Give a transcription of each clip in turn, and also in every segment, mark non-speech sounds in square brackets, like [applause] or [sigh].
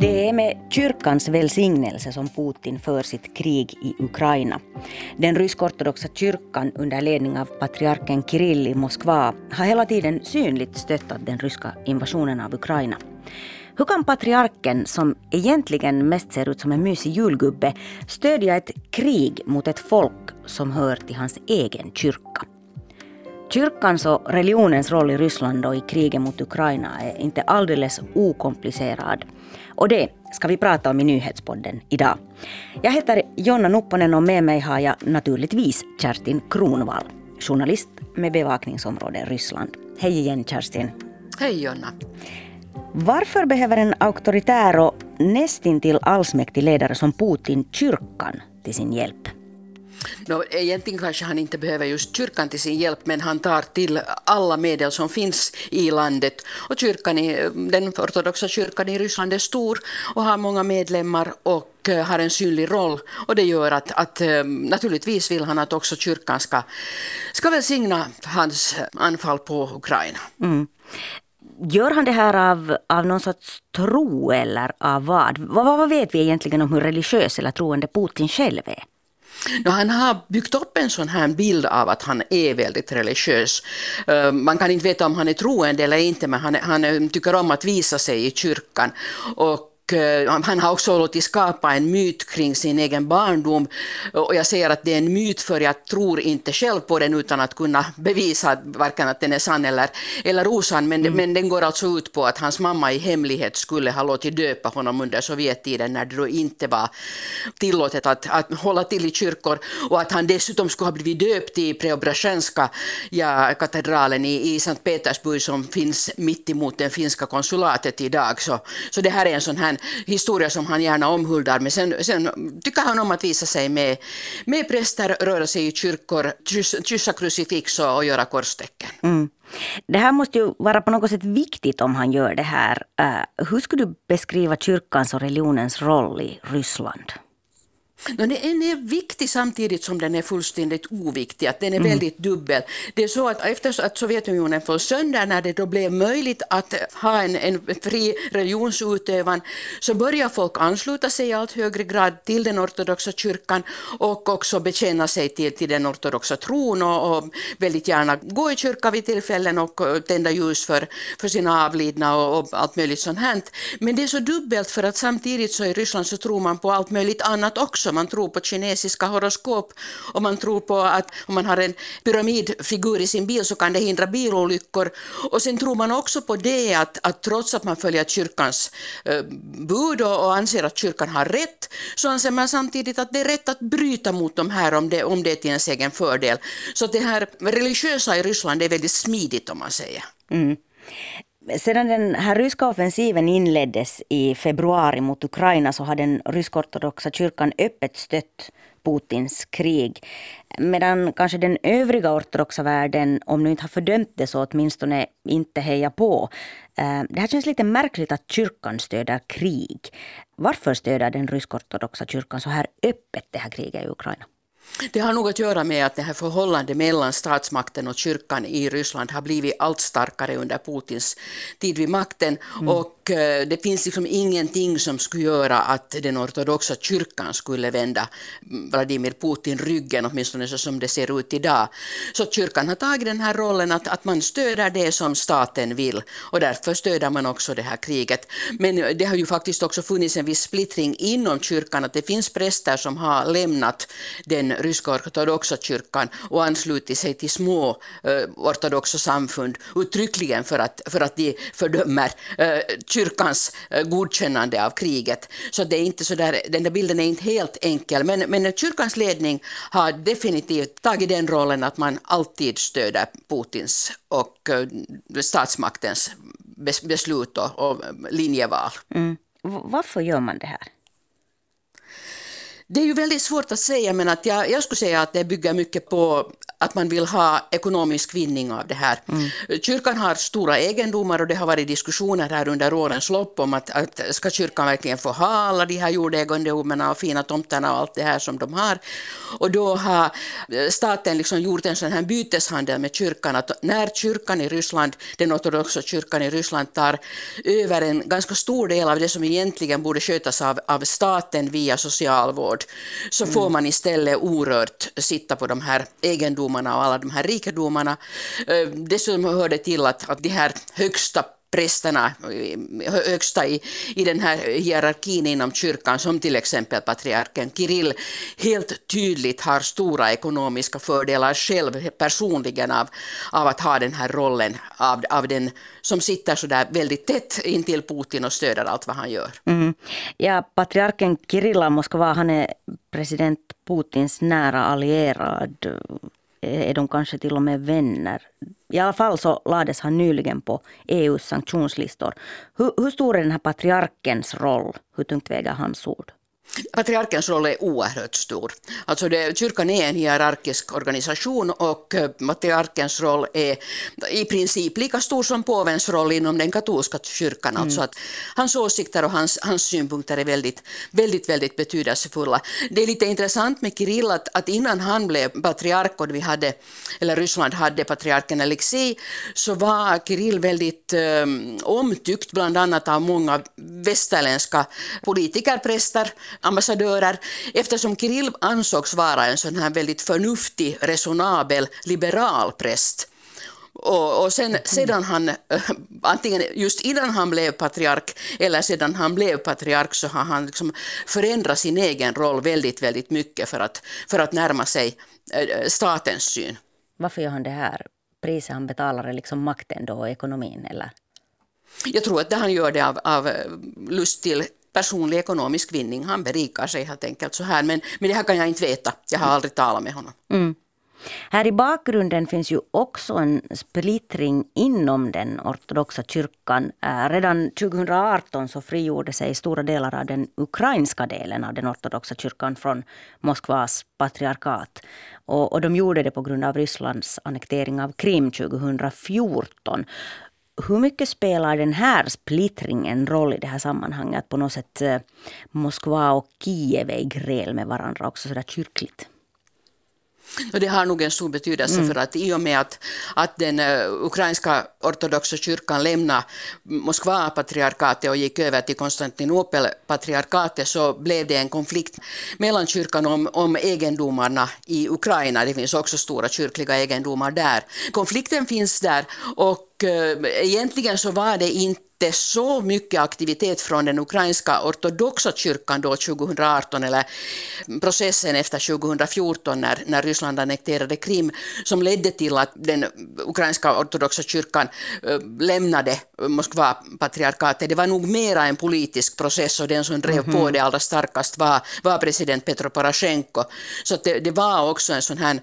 Det är med kyrkans välsignelse som Putin för sitt krig i Ukraina. Den rysk-ortodoxa kyrkan under ledning av patriarken Kirill i Moskva har hela tiden synligt stöttat den ryska invasionen av Ukraina. Hur kan patriarken, som egentligen mest ser ut som en mysig julgubbe, stödja ett krig mot ett folk som hör till hans egen kyrka? Kyrkans och religionens roll i Ryssland och i kriget mot Ukraina är inte alldeles okomplicerad. Och det ska vi prata om i nyhetspodden idag. Jag heter Jonna Nupponen och med mig har jag naturligtvis Kerstin Kronvall, journalist med bevakningsområde Ryssland. Hej igen Kerstin. Hej Jonna. Varför behöver en auktoritär och nästintill allsmäktig ledare som Putin kyrkan till sin hjälp? No, egentligen kanske han inte behöver just kyrkan till sin hjälp, men han tar till alla medel som finns i landet. Och kyrkan i, den ortodoxa kyrkan i Ryssland är stor och har många medlemmar och eh, har en synlig roll. Och det gör att, att eh, naturligtvis vill han att också kyrkan ska, ska välsigna hans eh, anfall på Ukraina. Mm. Gör han det här av, av någon sorts tro eller av vad? vad? Vad vet vi egentligen om hur religiös eller troende Putin själv är? No, han har byggt upp en sån här bild av att han är väldigt religiös. Eh, man kan inte veta om han är troende eller inte, men han, han eh, tycker om att visa sig i kyrkan. Och han har också låtit skapa en myt kring sin egen barndom. Och jag säger att det är en myt för jag tror inte själv på den utan att kunna bevisa varken att den är sann eller, eller osann. Men, mm. men den går alltså ut på att hans mamma i hemlighet skulle ha låtit döpa honom under Sovjettiden när det då inte var tillåtet att, att hålla till i kyrkor. Och att han dessutom skulle ha blivit döpt i Preobrasjenska ja, katedralen i, i Sankt Petersburg som finns mitt emot det finska konsulatet idag. Så, så det här är en sån här historia som han gärna omhuldar. Men sen, sen tycker han om att visa sig med, med präster, röra sig i kyrkor, kyssa krucifix och, och göra korstecken. Mm. Det här måste ju vara på något sätt viktigt om han gör det här. Uh, hur skulle du beskriva kyrkans och religionens roll i Ryssland? Den är viktig samtidigt som den är fullständigt oviktig, att den är mm. väldigt dubbel. Det är så att efter att Sovjetunionen föll sönder, när det då blev möjligt att ha en, en fri religionsutövan, så börjar folk ansluta sig i allt högre grad till den ortodoxa kyrkan och också bekänna sig till, till den ortodoxa tron och, och väldigt gärna gå i kyrka vid tillfällen och tända ljus för, för sina avlidna och, och allt möjligt sånt här. Men det är så dubbelt för att samtidigt så i Ryssland så tror man på allt möjligt annat också också. Man tror på kinesiska horoskop och man tror på att om man har en pyramidfigur i sin bil så kan det hindra bilolyckor. Och sen tror man också på det att, att trots att man följer kyrkans eh, bud och, och anser att kyrkan har rätt så anser man samtidigt att det är rätt att bryta mot de här om det, om det är till ens egen fördel. Så det här religiösa i Ryssland är väldigt smidigt om man säger. Mm. Sedan den här ryska offensiven inleddes i februari mot Ukraina så har den rysk-ortodoxa kyrkan öppet stött Putins krig. Medan kanske den övriga ortodoxa världen, om nu inte har fördömt det så åtminstone inte hejar på. Eh, det här känns lite märkligt att kyrkan stöder krig. Varför stöder den rysk-ortodoxa kyrkan så här öppet det här kriget i Ukraina? Det har nog att göra med att det här förhållandet mellan statsmakten och kyrkan i Ryssland har blivit allt starkare under Putins tid vid makten. Mm. Och Eh, det finns liksom ingenting som skulle göra att den ortodoxa kyrkan skulle vända mm, Vladimir Putin ryggen, åtminstone så som det ser ut idag. Så kyrkan har tagit den här rollen att, att man stöder det som staten vill och därför stöder man också det här kriget. Men eh, det har ju faktiskt också funnits en viss splittring inom kyrkan, att det finns präster som har lämnat den ryska ortodoxa kyrkan och anslutit sig till små eh, ortodoxa samfund uttryckligen för att, för att de fördömer eh, kyrkans eh, godkännande av kriget. Så det är inte så där, den där bilden är inte helt enkel, men, men kyrkans ledning har definitivt tagit den rollen att man alltid stöder Putins och eh, statsmaktens beslut och, och eh, linjeval. Mm. Varför gör man det här? Det är ju väldigt svårt att säga, men att jag, jag skulle säga att det bygger mycket på att man vill ha ekonomisk vinning av det här. Mm. Kyrkan har stora egendomar och det har varit diskussioner här under årens lopp om att, att ska kyrkan verkligen få ha alla de här jordegendomarna och fina tomterna och allt det här som de har. Och då har staten liksom gjort en sån här byteshandel med kyrkan att när kyrkan i Ryssland, den ortodoxa kyrkan i Ryssland tar över en ganska stor del av det som egentligen borde skötas av, av staten via socialvård, så mm. får man istället orört sitta på de här egendomarna och alla de här rikedomarna. Eh, dessutom hör det till att, att de här högsta prästerna eh, högsta i, i den här hierarkin inom kyrkan, som till exempel patriarken Kirill, helt tydligt har stora ekonomiska fördelar själv personligen av, av att ha den här rollen av, av den som sitter så där väldigt tätt intill Putin och stöder allt vad han gör. Mm. Ja, patriarken Kirill av Moskva, han är president Putins nära allierad är de kanske till och med vänner. I alla fall så lades han nyligen på EUs sanktionslistor. Hur, hur stor är den här patriarkens roll? Hur tungt väger hans ord? Patriarkens roll är oerhört stor. Alltså det, kyrkan är en hierarkisk organisation och eh, patriarkens roll är i princip lika stor som påvens roll inom den katolska kyrkan. Mm. Alltså att hans åsikter och hans, hans synpunkter är väldigt, väldigt, väldigt betydelsefulla. Det är lite intressant med Kirill att, att innan han blev patriark och vi hade, eller Ryssland hade patriarken Alexei, så var Kirill väldigt um, omtyckt bland annat av många västerländska politiker, präster, ambassadörer eftersom Kirill ansågs vara en sån här väldigt förnuftig, resonabel, liberal präst. Och, och sen, mm. sedan han, antingen just innan han blev patriark eller sedan han blev patriark så har han liksom förändrat sin egen roll väldigt, väldigt mycket för att, för att närma sig eh, statens syn. Varför gör han det här? Priset han betalar är liksom makten då och ekonomin eller? Jag tror att han gör det av, av lust till personlig ekonomisk vinning. Han berikar sig helt enkelt så här. Men, men det här kan jag inte veta. Jag har aldrig talat med honom. Mm. Här i bakgrunden finns ju också en splittring inom den ortodoxa kyrkan. Äh, redan 2018 så frigjorde sig stora delar av den ukrainska delen av den ortodoxa kyrkan från Moskvas patriarkat. Och, och de gjorde det på grund av Rysslands annektering av Krim 2014 hur mycket spelar den här splittringen roll i det här sammanhanget? På något sätt eh, Moskva och Kiev är i gräl med varandra också sådär kyrkligt. Och det har nog en stor betydelse mm. för att i och med att, att den uh, ukrainska ortodoxa kyrkan lämnade Moskva-patriarkatet och gick över till Konstantinopel-patriarkatet så blev det en konflikt mellan kyrkan om, om egendomarna i Ukraina. Det finns också stora kyrkliga egendomar där. Konflikten finns där och Eh, egentligen så var det inte inte så mycket aktivitet från den ukrainska ortodoxa kyrkan då 2018 eller processen efter 2014 när, när Ryssland annekterade Krim som ledde till att den ukrainska ortodoxa kyrkan äh, lämnade Moskva-patriarkatet. Det var nog mera en politisk process och den som drev mm -hmm. på mhm. det allra starkast var, var president Petro Poroshenko. Så det, det, var också en sån här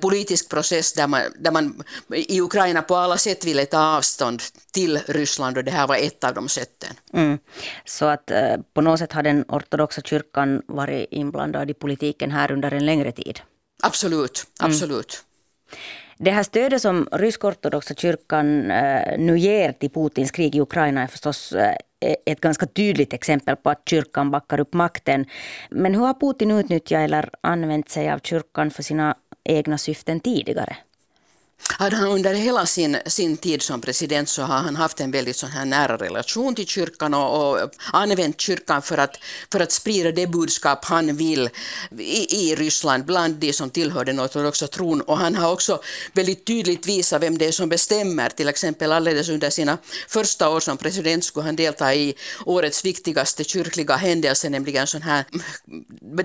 politisk process där man, där man i Ukraina på alla sätt ville ta avstånd till Ryssland och det här var ett av de sätten. Mm. Så att eh, på något sätt har den ortodoxa kyrkan varit inblandad i politiken här under en längre tid? Absolut, mm. absolut. Mm. Det här stödet som rysk-ortodoxa kyrkan eh, nu ger till Putins krig i Ukraina är förstås eh, ett ganska tydligt exempel på att kyrkan backar upp makten. Men hur har Putin utnyttjat eller använt sig av kyrkan för sina egna syften tidigare? Hade han under hela sin, sin tid som president så har han haft en väldigt sån här nära relation till kyrkan och, och använt kyrkan för att, för att sprida det budskap han vill i, i Ryssland bland de som tillhör den ortodoxa tron. Och han har också väldigt tydligt visat vem det är som bestämmer. Till exempel alldeles under sina första år som president skulle han delta i årets viktigaste kyrkliga händelse, nämligen sån här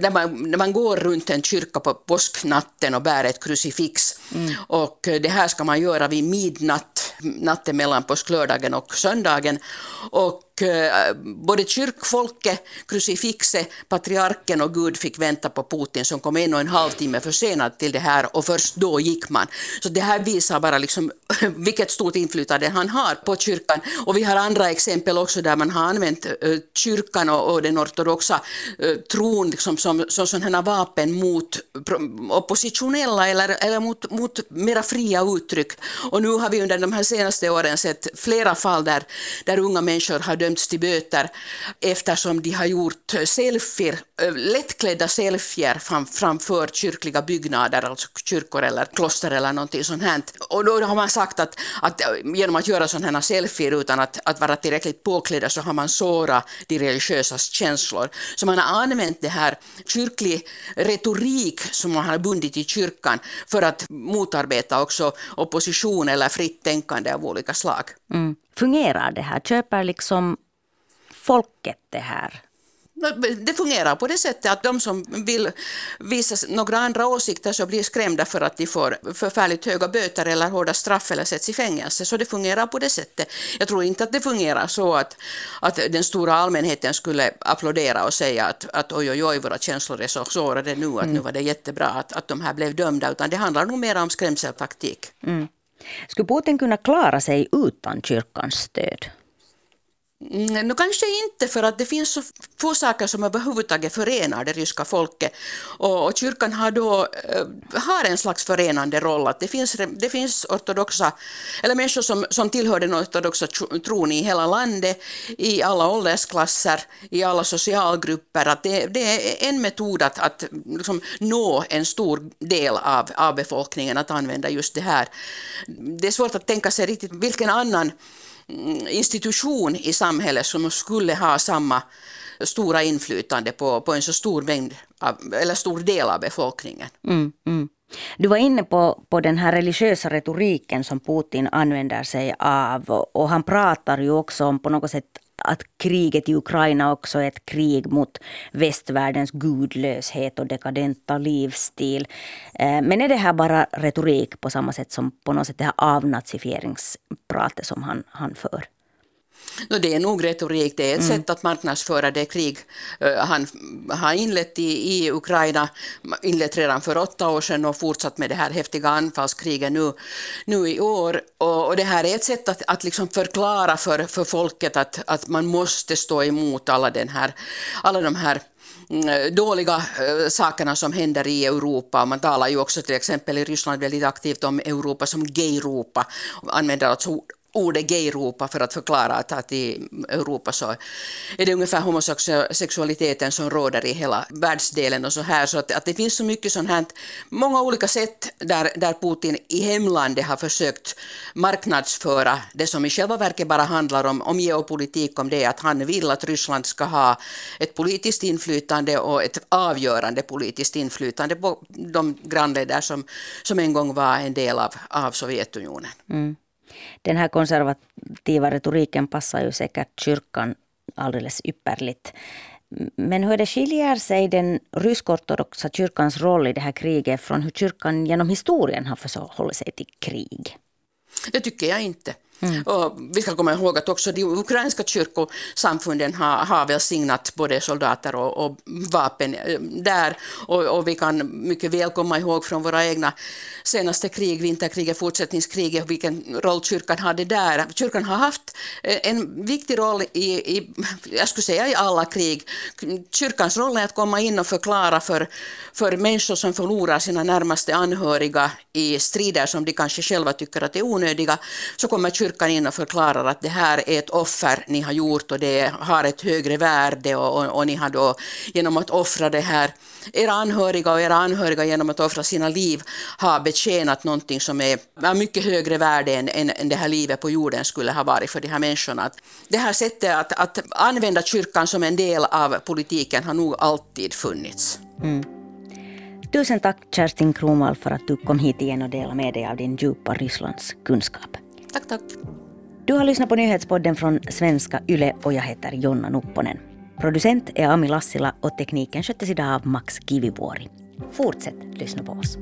när man, när man går runt en kyrka på påsknatten och bär ett krucifix. Mm. Och det här ska man göra vid midnatt, natten mellan påsklördagen och söndagen. Och och eh, både kyrkfolket, krucifixet, patriarken och Gud fick vänta på Putin som kom en och en halv timme försenad till det här och först då gick man. Så det här visar bara liksom [laughs] vilket stort inflytande han har på kyrkan. Och vi har andra exempel också där man har använt eh, kyrkan och, den ortodoxa eh, tron liksom som, som sådana vapen mot oppositionella eller, eller mot, mot mera fria uttryck. Och nu har vi under de här senaste åren sett flera fall där, där unga människor har dömts till böter eftersom de har gjort selfier, lättklädda selfier fram, framför kyrkliga byggnader, alltså kyrkor eller kloster eller någonting sånt här. Och då har man sagt att, att genom att göra sådana här selfier utan att, att vara tillräckligt påklädda så har man sårat de religiösas känslor. Så man har använt det här kyrklig retorik som man har bundit i kyrkan för att motarbeta också opposition eller fritt tänkande av olika slag. Mm. Fungerar det här? Köper liksom folket det här? Det fungerar på det sättet att de som vill visa några andra åsikter så blir skrämda för att de får förfärligt höga böter eller hårda straff eller sätts i fängelse. Så det fungerar på det sättet. Jag tror inte att det fungerar så att, att den stora allmänheten skulle applådera och säga att, att oj, oj, oj, våra känslor är så sårade nu, att mm. nu var det jättebra att, att de här blev dömda, utan det handlar nog mer om skrämseltaktik. Mm. Skulle Putin kunna klara sig utan kyrkans stöd? Mm, no, kanske inte, för att det finns så få saker som överhuvudtaget förenar det ryska folket. Och, och kyrkan har då eh, har en slags förenande roll. Att det, finns, det finns ortodoxa, eller människor som, som tillhör den ortodoxa tron i hela landet, i alla åldersklasser, i alla socialgrupper. Att det, det är en metod att, att liksom nå en stor del av, av befolkningen att använda just det här. Det är svårt att tänka sig riktigt vilken annan Mm, institution i samhället som skulle ha samma stora inflytande på, på en så stor mängd av, eller stor del av befolkningen. Mm, mm. Du var inne på, på den här religiösa retoriken som Putin använder sig av och han pratar ju också om på något sätt att kriget i Ukraina också är ett krig mot västvärldens gudlöshet och dekadenta livsstil. Eh, men är det här bara retorik på samma sätt som på något sätt det här avnazifieringspratet som han, han för? No, det är nog retorik, det är ett mm. sätt att marknadsföra det krig uh, han har inlett i, i Ukraina, inlett redan för åtta år sedan och fortsatt med det här häftiga anfallskriget nu, nu i år. Och, och det här är ett sätt att, att liksom förklara för, för folket att, att man måste stå emot alla, den här, alla de här mm, dåliga uh, sakerna som händer i Europa. Man talar ju också till exempel i Ryssland väldigt aktivt om Europa som gay-Europa, använder alltså ordet gay-Europa för att förklara att, att i Europa så är det ungefär homosexualiteten som råder i hela världsdelen och så här. Så att, att det finns så mycket sånt här, många olika sätt där, där Putin i hemlandet har försökt marknadsföra det som i själva verket bara handlar om, om geopolitik, om det att han vill att Ryssland ska ha ett politiskt inflytande och ett avgörande politiskt inflytande på de grannländer som, som en gång var en del av, av Sovjetunionen. Mm den här konservativa retoriken passar ju säkert kyrkan alldeles ypperligt. Men hur det skiljer sig den rysk-ortodoxa kyrkans roll i det här kriget från hur kyrkan genom historien har förhållit sig till krig? Det tycker jag inte. Mm. Och vi ska komma ihåg att också de ukrainska kyrkosamfunden har, har välsignat både soldater och, och vapen eh, där. Och, och, vi kan mycket väl komma ihåg från våra egna senaste krig, vinterkriget, fortsättningskriget, vilken roll kyrkan hade där. Kyrkan har haft eh, en viktig roll i, i, jag skulle säga i alla krig. Kyrkans roll är att komma in och förklara för, för människor som förlorar sina närmaste anhöriga i strider som de kanske själva tycker att är onödiga, så kommer kyrkan in och förklarar att det här är ett offer ni har gjort och det har ett högre värde och, och, och ni har då genom att offra det här, era anhöriga och era anhöriga genom att offra sina liv har betjänat någonting som är av mycket högre värde än, än, än det här livet på jorden skulle ha varit för de här människorna. Det här sättet att, att använda kyrkan som en del av politiken har nog alltid funnits. Mm. Tusen tack Kerstin Kronwall för att du kom hit igen och delade med dig av din djupa Rysslands kunskap. Tack, tack. Du har lyssnat på nyhetspodden från svenska YLE och jag heter Jonna Nupponen. Producent är Ami Lassila och tekniken sköttes idag av Max Kivivuori. Fortsätt lyssna på oss.